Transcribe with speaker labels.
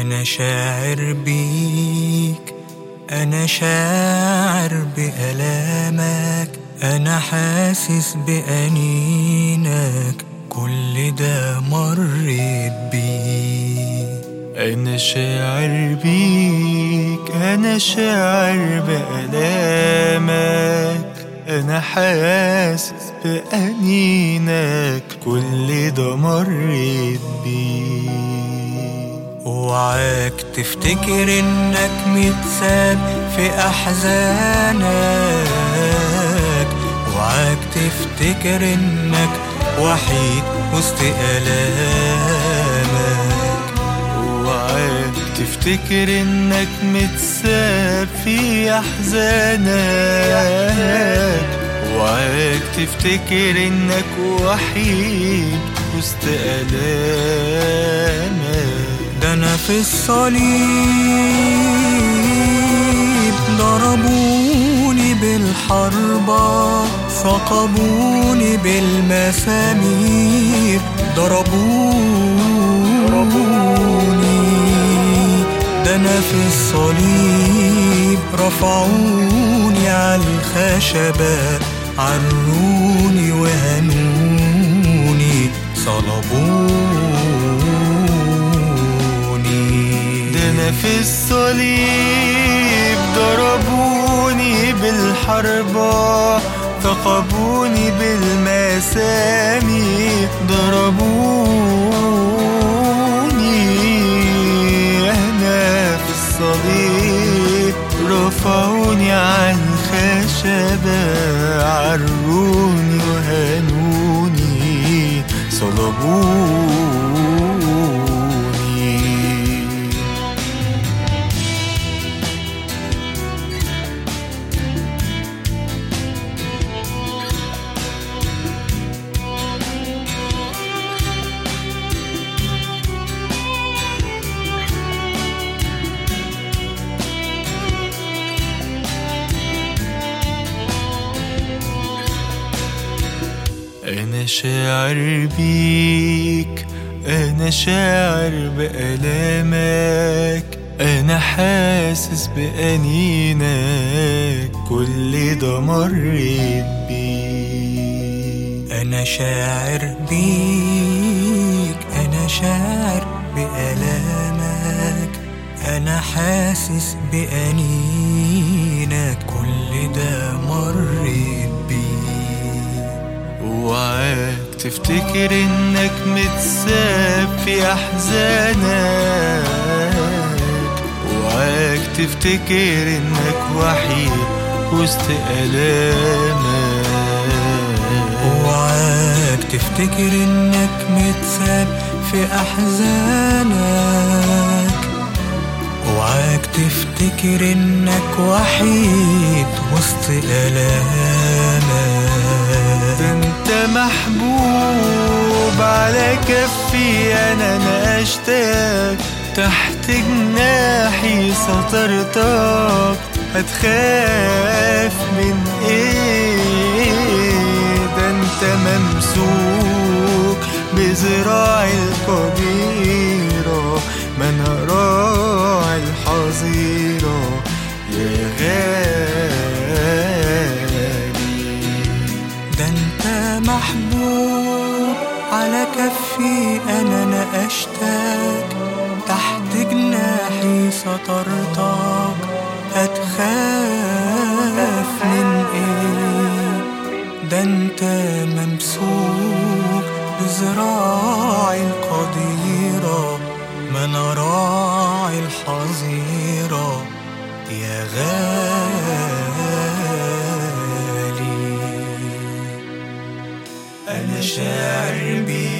Speaker 1: أنا شاعر بيك أنا شاعر بألامك أنا حاسس بأنينك كل ده مريت بيه
Speaker 2: أنا شاعر بيك أنا شاعر بألامك أنا حاسس بأنينك كل ده مريت بيه
Speaker 1: اوعاك تفتكر إنك متساب في أحزانك. اوعاك تفتكر إنك وحيد وسط آلامك.
Speaker 2: اوعاك تفتكر إنك متساب في أحزانك. اوعاك تفتكر إنك وحيد وسط
Speaker 1: آلامك. في الصليب ضربوني بالحربة ثقبوني بالمسامير ضربوني. ده أنا في الصليب رفعوني على الخشبة عروني وهنوني صلبوني.
Speaker 2: الصليب ضربوني بالحربة ثقبوني بالمسامي ضربوني أنا في الصليب رفعوني عن خشبة عروني وهنوني صلبوني أنا شاعر بيك أنا شاعر بألامك أنا حاسس بأنينك كل ده مريت بيه
Speaker 1: أنا شاعر بيك أنا شاعر بألامك أنا حاسس بأنينك كل ده مريت
Speaker 2: تفتكر إنك متساب في أحزانك؟ اوعاك تفتكر إنك وحيد وسط آلامك؟
Speaker 1: اوعاك تفتكر إنك متساب في أحزانك؟ اوعاك تفتكر إنك وحيد وسط
Speaker 2: آلامك؟ محبوب على كفي أنا ناقشتك تحت جناحي سطرتك هتخاف من إيه؟ ده أنت ممسوك بذراعي القديرة من الحظيرة. يا غالي
Speaker 1: على كفي أنا نقشتك تحت جناحي سطرتك. هتخاف من إيه؟ ده أنت ممسوك بذراعي القديرة. من راعي الحظيرة. يا غالي أنا شاعر بيه